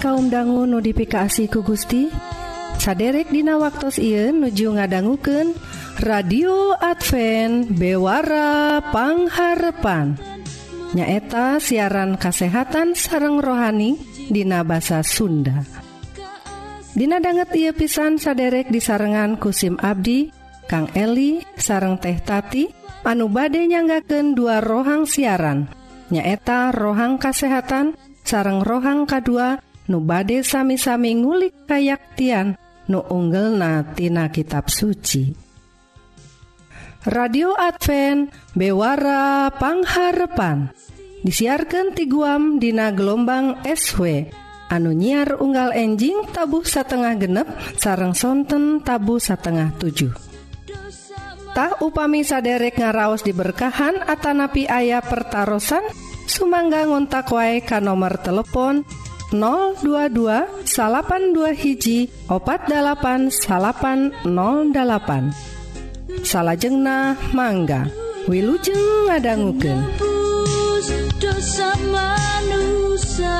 kaum dangu notifikasi ku Gusti saderek Dina waktu Ieu nuju ngadangguken radio Advent bewarapangharpan nyaeta siaran kasehatan sareng rohani Dina bahasa Sunda. Dina banget ia pisan saderek di sarengan kusim Abdi Kang Eli sareng teh Tati anu bade nyanggaken dua rohang siaran. Nyaeta rohang kasehatan sareng rohang K2 nu bade sami-sami ngulik kayaktian nu unggelnatina kitab suci. Radio Advent bewarapangharpan disiarkan ti guam Dina gelombang SW anu nyiar unggal enjing tabuh satengah genep sarang sonten tabu satengah 7 Tah upami saderek ngaraos diberkahan Atanapi ayah pertaran Sumangga ngontak wae ka nomor telepon 022 salapan2 hiji opat 8 salapan 08 salahjengnah mangga Wilujeng ngadangguken dosa manusia.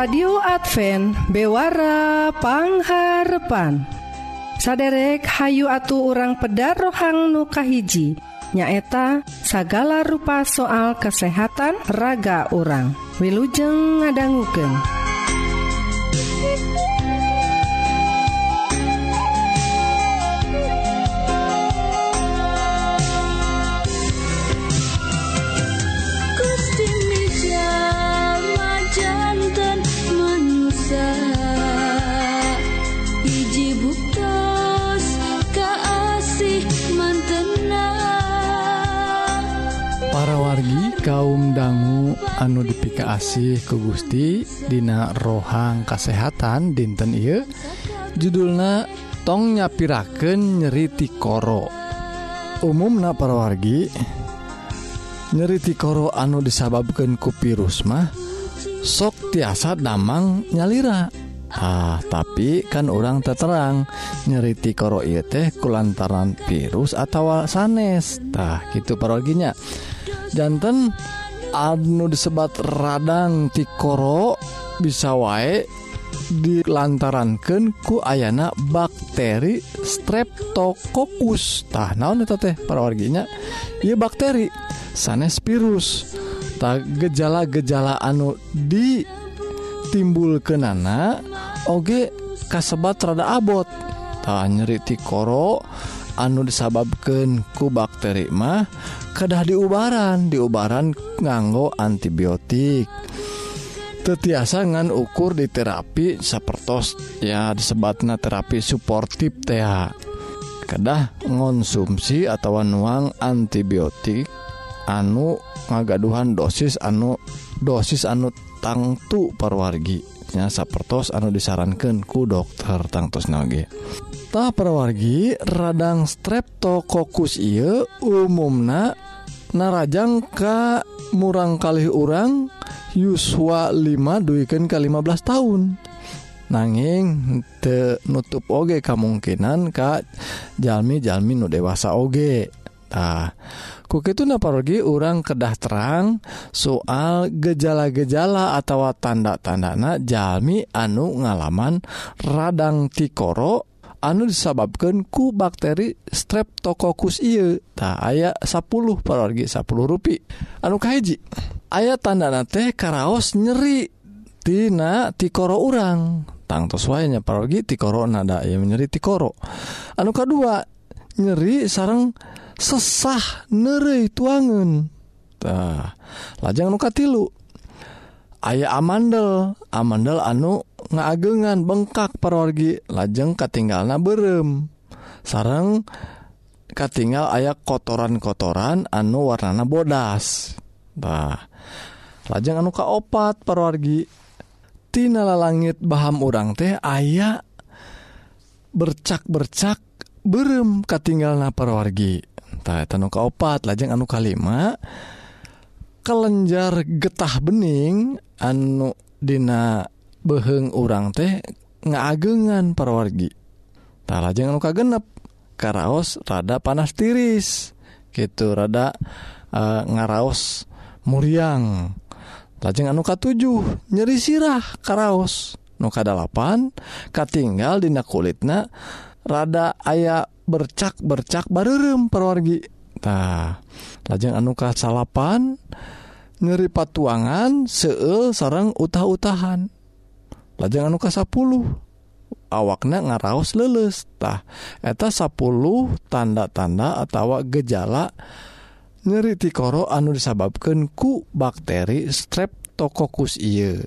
radio Advent bewarapangharpan saderek Hayu atuh urang pedar rohang nukahiji nyaeta sagala rupa soal kesehatan raga orang Wilujeng ngadangguken. kaum dangu anu dipika asih ke Gusti Dina rohang kesehatan dinten I judulna tong nyapiraken nyeriti Koro umumna parawargi nyeriti Koro anu disababkan kupirus mah sok tiasa damang nyalira. Ah tapi kan orang terterang nyeriti koro ieu teh kulantaran virus atau sanestah gitu paroginya. jantan Adnu disebat radang tikoro bisa wae dilantarankan ku ayana bakteri streptokokus tah naon eta teh parawarginya ieu bakteri sanes virus. Tah gejala-gejala anu ditimbulkeunana oge kasebat rada abot. Tah nyeri tikoro anu disababkan ku bakteri mah kedah diubaran diubaran nganggo antibiotik. Tetiasa ngan ukur di terapi sapertos ya disebatna terapi suportif teh kedah ngonsumsi atau nuang antibiotik anu ngagaduhan dosis anu dosis anu tangtu perwargi nya sapertos anu disarankan ku dokter tangtus nage Tah perwargi radang streptokokus ieu umumna narajang ka murang kali urang yuswa 5 duikan ke 15 tahun nanging te nutup oge kemungkinan ka jalmi-jalmi nu dewasa oge. Tah kukitu naparogi urang kedah terang soal gejala-gejala atau tanda-tandana jalmi anu ngalaman radang tikoro anu disababkan ku bakteri streptokokus I tak aya 10 pergi 10 rui anukahiji aya tandana teh karaos nyeritina tikoro urang. Tangtoswanya parorgi tikoro nada nyeri tikoro. Anu kedua nyeri sarang sesah nere tuangentah lajang nuka tilu aya amandel amandel anu ngaagengan bengkak perorgi lajeng katinggal na berem. Sarang katinggal aya kotoran-kotoran anu warnana bodas. Bah lajeng anu kaopat perorgitinala langit Baham urang teh aya bercak-bercak berem katinggal na perorgi ka kaopat lajeng anu kalima kelenjar getah bening anu Dina beheng urang teh ngaagengan perwargitara jangan luka genep karaos rada panas tiris gitu rada uh, ngaraos muriang. Lajeng anuka 7 nyeri sirah karaos. Nuka 8 katinggal dina kulitna rada aya bercak bercak barem perwargitah lajeng anuka salapan nyeri patuangan seel sarang utah-utahan. lajeng anu ka 10 awaknya ngaraos lelestah eta 10 tanda-tanda atau gejala nyeri tikoro anu disababkan ku bakteri streptokokus iye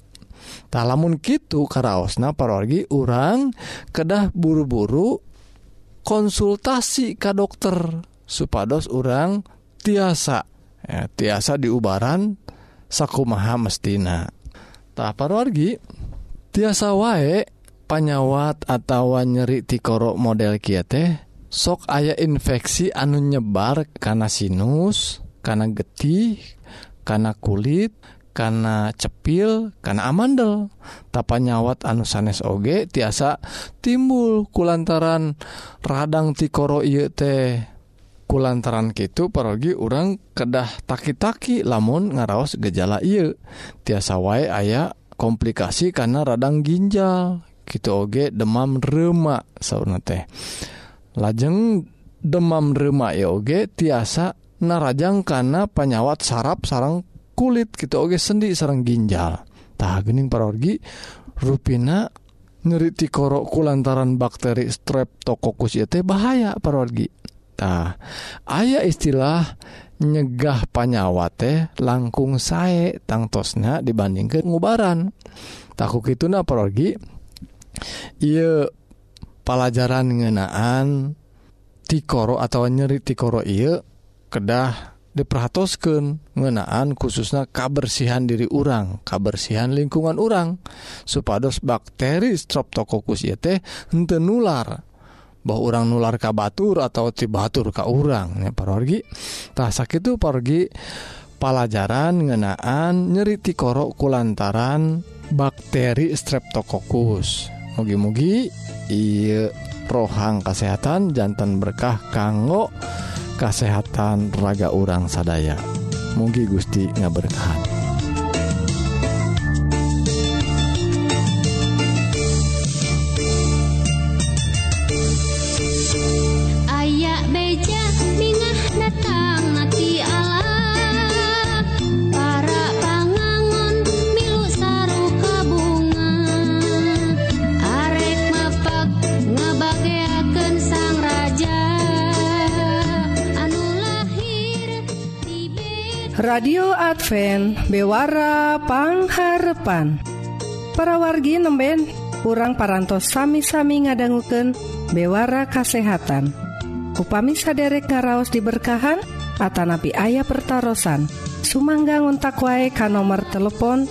tak lamun gitu karaosna parorgi urang kedah buru-buru konsultasi ke dokter supados urang tiasa ya, tiasa diubaran sakumaha mestina. Tak parorgi tiasa wae panyawat atau nyeri tikorok model kiete sok aya infeksi anu nyebar karena sinus karena getih karena kulit karena cepil karena amandel. Tapa nyawat anu sanes oge tiasa timbul kulantaran radang tikoro ieu teh. Kulantaran gitu pergi orang kedah taki-taki lamun ngaraos gejala iya tiasa wae aya komplikasi karena radang ginjal. Gitu oge demam remak sauna teh. Lajeng demam remak ya oge tiasa narajang karena penyawat saraf sarang kulit. Gitu oge sendi sarang ginjal. Tah gening parorgi rupina nyeri tikoro kulantaran bakteri streptococcus ieu teh bahaya parorgi Nah, aya istilah nyegah panyawa teh langkung sae tangtosnya dibandingkan ngubaran. Takut itu naprogi ia pelajaran ngenaan tikoro atau nyeri tikoro iya kedah diperhatoskan ngenaan khususnya kabersihan diri urang kabersihan lingkungan urang supados bakteri streptococcus ieu teh nular. bahwa orang nular ka Batur atau ti Batur ka urang parorgi tah sakitu pergi pelajaran ngenaan nyeriti korok kulantaran bakteri streptokokus mugi-mugi iya rohang kesehatan jantan berkah kanggo kesehatan raga orang sadaya. Mugi Gusti ngaberkahan. radio Advent bewarapangharpan parawargi nemben kurang parantos sami-sami ngadangguken bewara kasehatan. Upami saderek ngaraos diberkahan Atanapi ayah pertaran Sumangga ngontak wae ka nomor telepon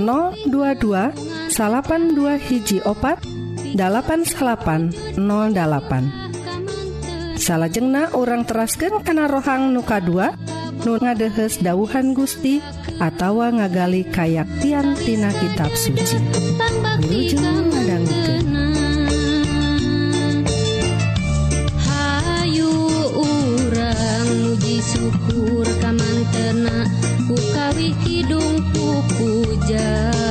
022 dua hiji opat 8808 salahjengna orang terasken kana rohang nuka 2 nun ngadehes dauhan Gusti atawa ngagali kayak tina kitab suci. Wilujeng Hayu urang muji syukur kamantena kukawi kidung ku puja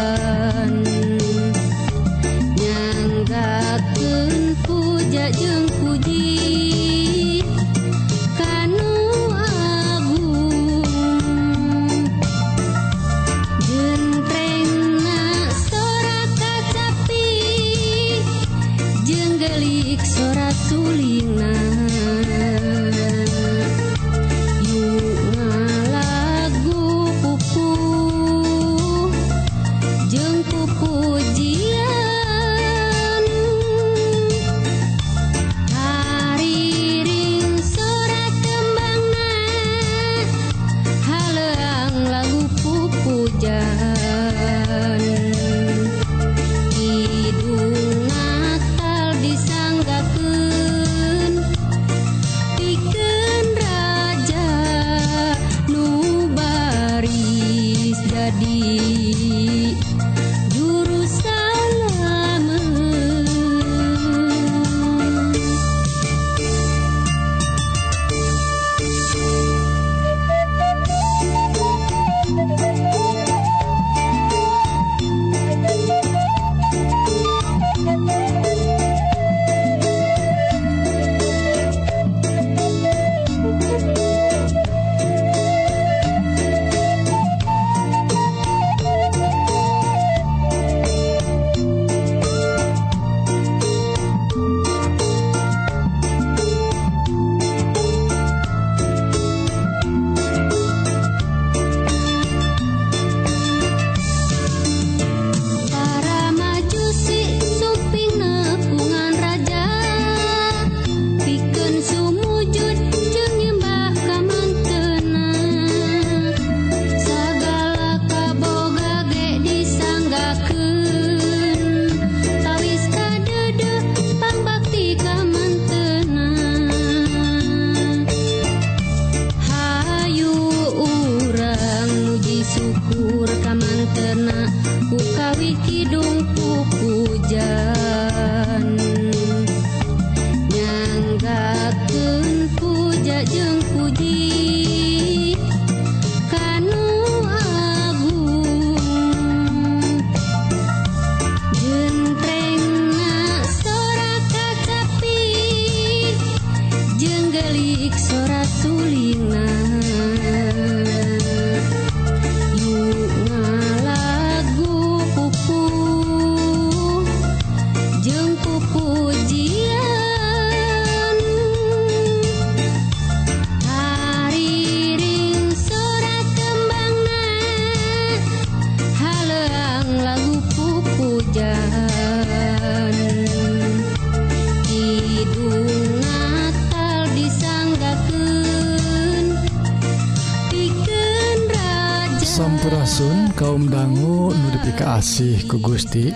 Asih ku Gusti.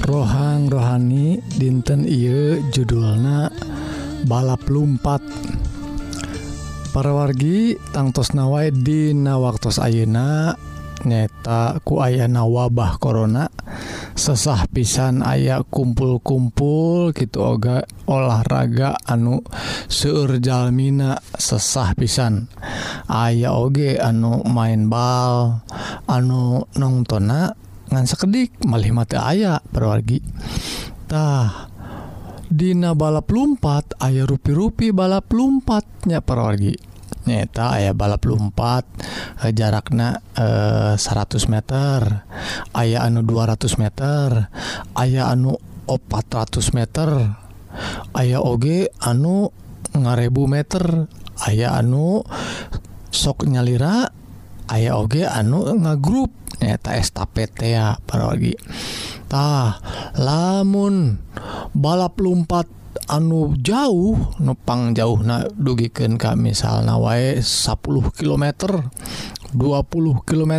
Rohang rohani dinten Ieu judulna balap lumpat. Para wargi tangtos nawai Dina waktu Ayeuna nyata ku ayana wabah korona sesah pisan aya kumpul-kumpul gitu oga olahraga anu surjalmina sesah pisan. Aya oge anu main bal anu nonngtona ngan sekedik melihat aya perwargitah Dina balap lumpat aya rupi-rupi balap lumpatnya perwargi nyata aya balap lumpat eh, jarakna eh, 100 meter. Aya anu 200 meter. Aya anu 400 meter. Aya oge anu ngarebu meter. Aya anu sok nyalira. Aya oge anu ngagrup. nyaeta estafetea parogitah lamun balap lumpat anu jauh nupang jauh na dugiken kami misalnya wae 10 km 20 km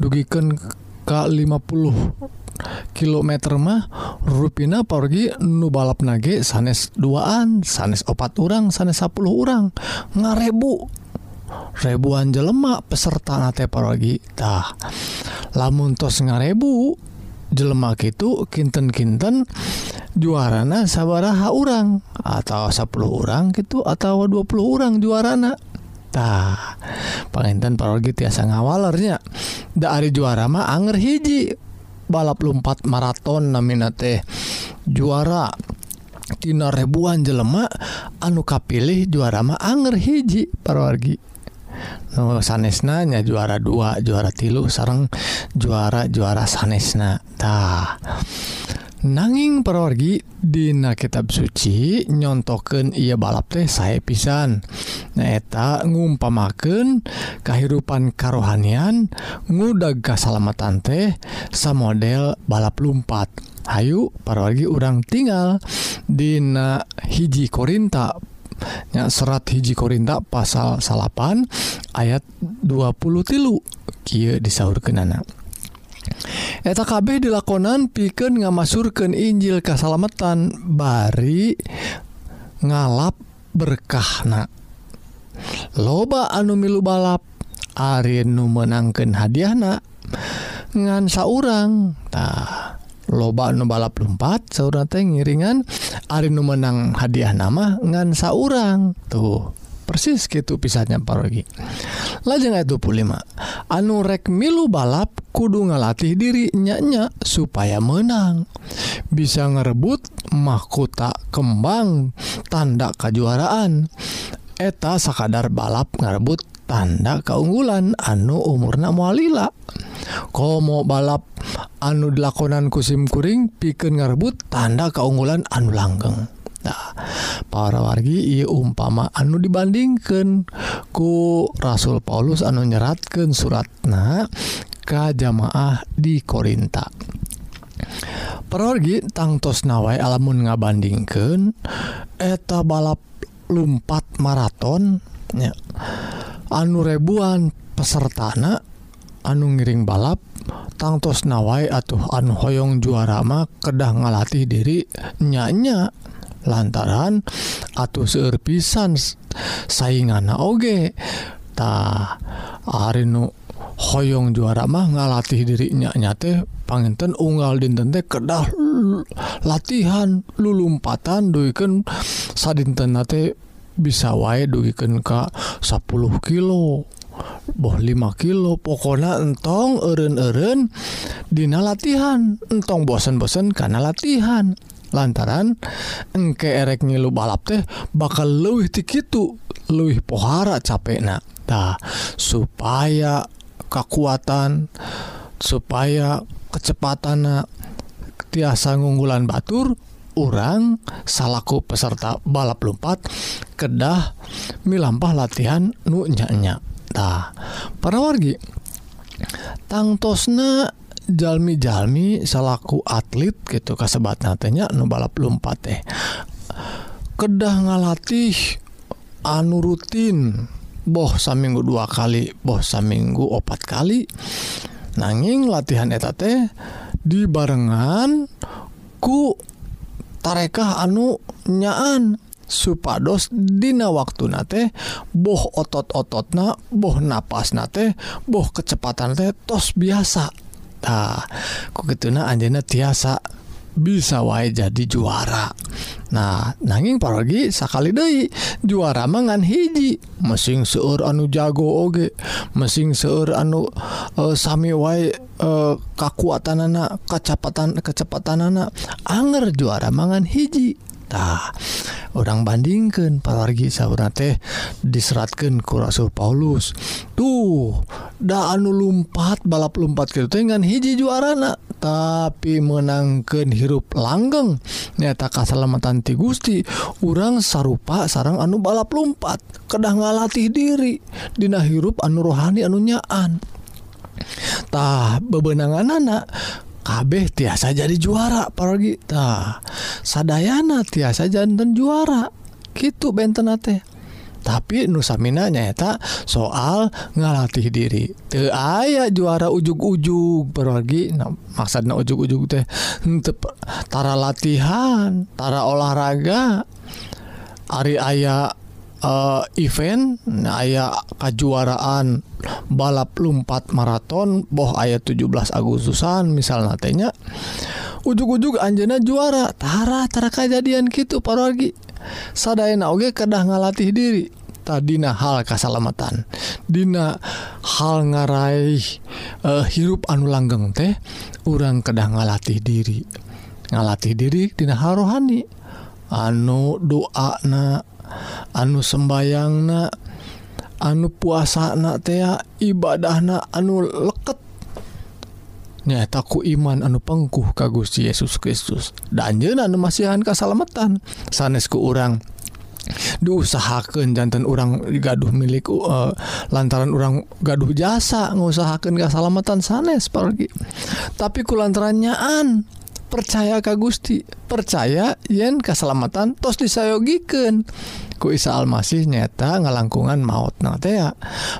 dugiken ke 50 km mah ruina pergi nu balap nage sanes duaan sanes opat orang sanes 10 orang ngarebu ribuan jelemak peserta nate paragitah lamun tos ngarebu jelemak itu kinten-kinten juarana sabaraha orang atau 10 orang gitu atau 20 orang juaranatah penginten parogi tiasa ngawalernya. Dari juara mah anger hiji. Balap lumpat maraton namina teh juara. Tina ribuan jelemak anu kapilih juara mah anger hiji parwargi sanesnanya juara dua juara tilu sarang juara juara sanesnatah nanging perorgi Dina kitab suci nyontoken ia balap teh saya pisan. Neta ngumpamaken kehidupan karohanian ngudag kesalamatan teh sama model balap lumpat. Ayu parorgi urang tinggal Dina hiji Korinta ya serat hiji Korinta pasal salapan ayat 20 tilu. Ky disahur kenana eta kabeh dilakonan piken ngamasurkan Injil kesalamatan bari ngalap berkahna. Loba anu milu balap Ari nu menangkan hadiahna ngansa orangtah loba nu balap lumpat sauna teh ngiringan Ari nu menang hadiah nama ngan saurang. Tuh persis gitu pisahnya parogi lajeng itu pulima anu rek milu balap kudu ngalatih diri nyanya supaya menang. Bisa ngerebut mahkota kembang tanda kejuaraan eta sakadar balap ngarebut tanda keunggulan anu umurna mualila komo balap anu dilakonan kusimkuring piken ngarebut tanda keunggulan anu langgeng. Nah, para wargi ia umpama anu dibandingkan ku Rasul Paulus anu nyeratkan suratna ke jamaah di Korinta. Perorgi tangtos nawai alamun ngabandingkan eta balap lumpat maraton ya. Anu ribuan pesertana anu ngiring balap tangtos nawai atuh anu hoyong juarama kedah ngalatih diri nyanya. Lantaran atau serpisan saingan oge. Ta Arinu Hoong juara mah ngalatih dirinya nyate panginten unggal dinten kedah latihan lulumpatan duken sadintenate bisa wae dugiken Ka 10 kilo boh 5 kilo. Pokona entong eren-eren Dina latihan entong bosen-bosen karena latihan. Lantaran engke erek ngilu balap teh bakal luwih tikitu luwih pohara capeknatah supaya kekuatan supaya kecepatan tiasa ngunggulan Batur orang salahku peserta balap lumpat kedah milampah latihan nunyanyatah para wargi tangtosna Jami-jalmi salahku atlet gitu kasebat natenya nu balap lumpat teh. Kedah ngalatih anu rutin boh samminggu dua kali boh samminggu opat kali. Nanging latihan eta teh di barengan tarekah anu nyaan supados dina waktu nate boh otot-otot na boh napas nate boh kecepatan teh tos biasa. Nah, ku gitu na anjena tiasa. bisa wae jadi juara. Nah nanging paragi sakali Dei juara mangan hiji. Mesin seur anu jago oge mesin seur anu uh, Sami wae e, uh, kakuatan anak kecepatan kecepatan anak Anger juara mangan hiji. Tah orang bandingkan paragi sauna teh diseratkan ku Rasul Paulus. Tuh da anu lumpat balap lumpat gitu dengan hiji juarana. tapi menangkan hirup langgeng. Nyata kasalamatan ti Gusti urang sarupa sarang anu balap lumpat kedah ngalatih diri Dina hirup anu rohani anu nyaantah bebenangan anak kabeh tiasa jadi juara paragitah sadayana tiasa jantan juara. Gitu benten teh. Tapi nusamina nyata soal ngalatih diri. Teu aya juara ujug-ujug paragi nah, maksudna ujug-ujug teh henteu tara latihan tara olahraga. Ari aya eh, event nah, aya kejuaraan balap lumpat maraton boh ayat 17 Agustusan misal natenya ujug-ujug Anjena juara Tara Tara kejadian gitu para saddaen oge kedah ngalatih diri. Tadidina hal kesalamatan Dina hal ngaraih uh, hirup anu langgeng teh urang kedah ngalatih diri. Ngalatih diri Dina hal rohani. Anu doa na anu sembayang na anu puasa na tea ibadah na anu leket. nyataku iman anu pengkuh Gusti Yesus Kristus. Danjenan masihan kesalamatan sanesku orang diusahakan jantan orang gaduh milik uh, lantaran orang gaduh jasa ngusahakan kesalamatan sanes pergi tapi ku lantaranyaan percaya Ka Gusti percaya yen keselamatan tos disayogiken ku Isa Almasih nyata ngalangkungan maut na tea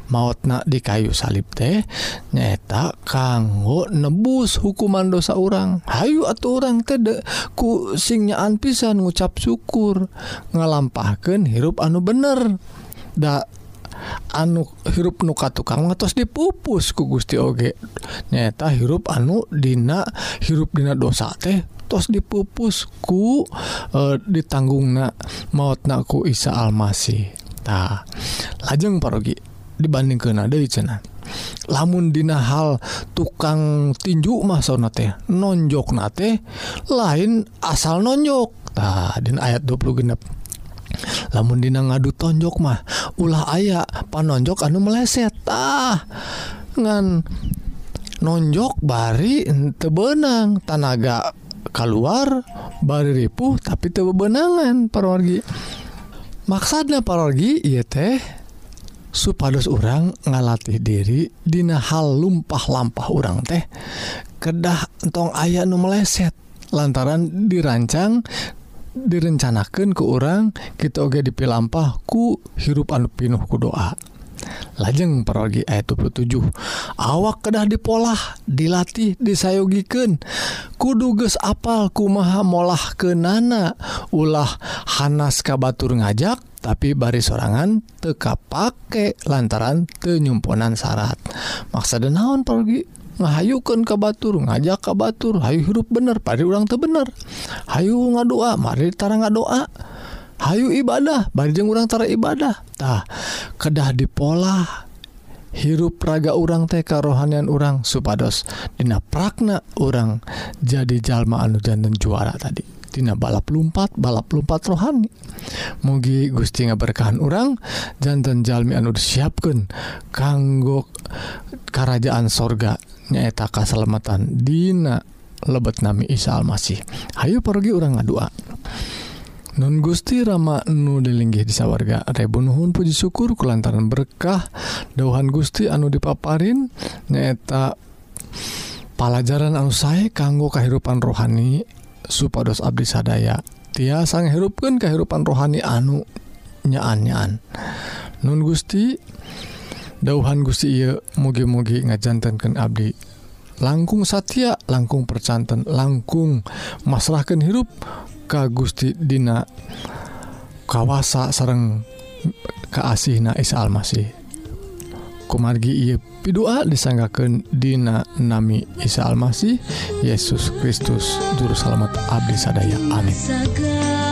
maut na di kayu salib teh nyata kanggo nebus hukuman dosa orang Hayu atau orang tede ku singnyaaan pisan ngucap syukur ngalampahkan hirup anu bener. Ndak anu hirup nuka tukang atas dipupus ku Gusti Oge. Nyata hirup anu Dina hirup Dina dosa teh tos dipupusku e, ditanggung na maut naku Isa Almasitah lajeng parogi dibanding ke nada cena lamun Dina hal tukang tinju masona teh nonjok nate lain asal nonjoktah dan ayat 20 genep. lamun dina ngadu tonjok mah ulah aya panonjok anu meleset. Ah ngan nonjok bari ente benang tanaga keluar bari ripuh tapi teu benangan parorgi maksudnya parorgi iya teh supados orang ngalatih diri dina hal lumpah-lampah orang teh kedah entong ayah nu meleset lantaran dirancang direncanakan ke orang kita oge dipilampah ku hirup anu pinuh ku doa. Lajeng perogi ayat 27 awak kedah dipolah dilatih disayogiken kuduges apal kumaha molah ke nana ulah Hanas kabatur ngajak tapi bari sorangan teka pakai lantaran tenyumponan syarat maksa naon pergi ngahayukan ka Batur ngajak ka Batur Hayu hirup bener pada ulang tuh bener. Hayu ngadoa mari tara ngadoa Hayu ibadah banjeng urangtara ibadahtah kedah di pola hirup raga urang TK rohanian urang supados Dina prakna orang jadi jalma anu dan juara tadi. Tina balap lumpat balap lumpat rohani. Mugi Gusti nga berkahan orang jantan Jalmi anu disiapkan kanggo kerajaan sorga nyaeta kasalamatan Dina lebet nami Isa Almasih. Ayo pergi orang ngadua. Nun Gusti Rama nu dilinggih di sawarga Rebunuhun puji syukur kelantaran berkah dauhan Gusti anu dipaparin nyaeta pelajaran anu saya kanggo kehidupan rohani supados Abdi sadaya. Tiasa hirupkan kehidupan rohani anu nyaan-nyaan Nun Gusti dauhan Gusti mugi-mugi ngajantankan Abdi. Langkung Satya langkung percantan langkung masalahkan hirup Ka Gusti Dina kawasa keasih Na Isa Almasih. Kumargi pidua disanggakan Dina Nami Isa Almasih Yesus Kristus Juru Selamat Abdi sadaya. Amin. Segala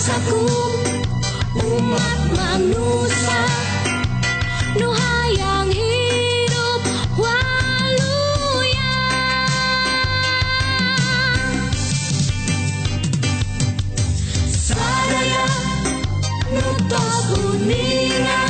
rasaku umat manusia. Nuhayang hidup waluya. Sadaya nutos uningan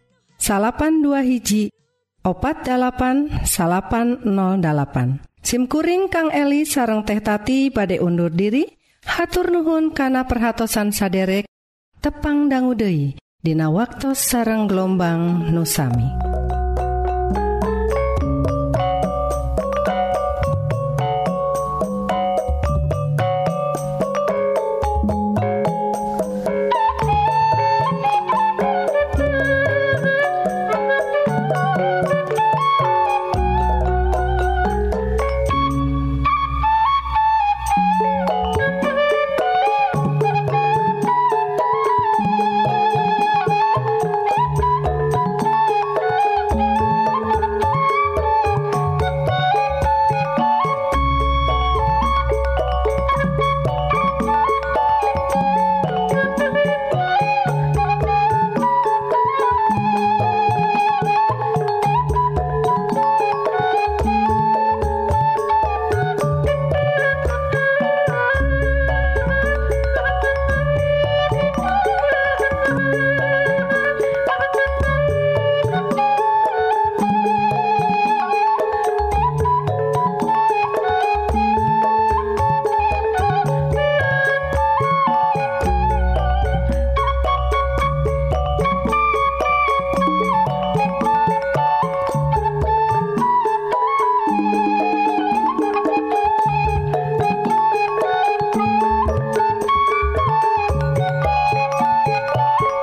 salapan dua hiji opat 8 salapan 08 SIMkuring Kang Eli sareng teh tati pada undur diri hatur nuhun kana perhatsan saderek tepang danggudehi Dina waktu sareng gelombang nusami.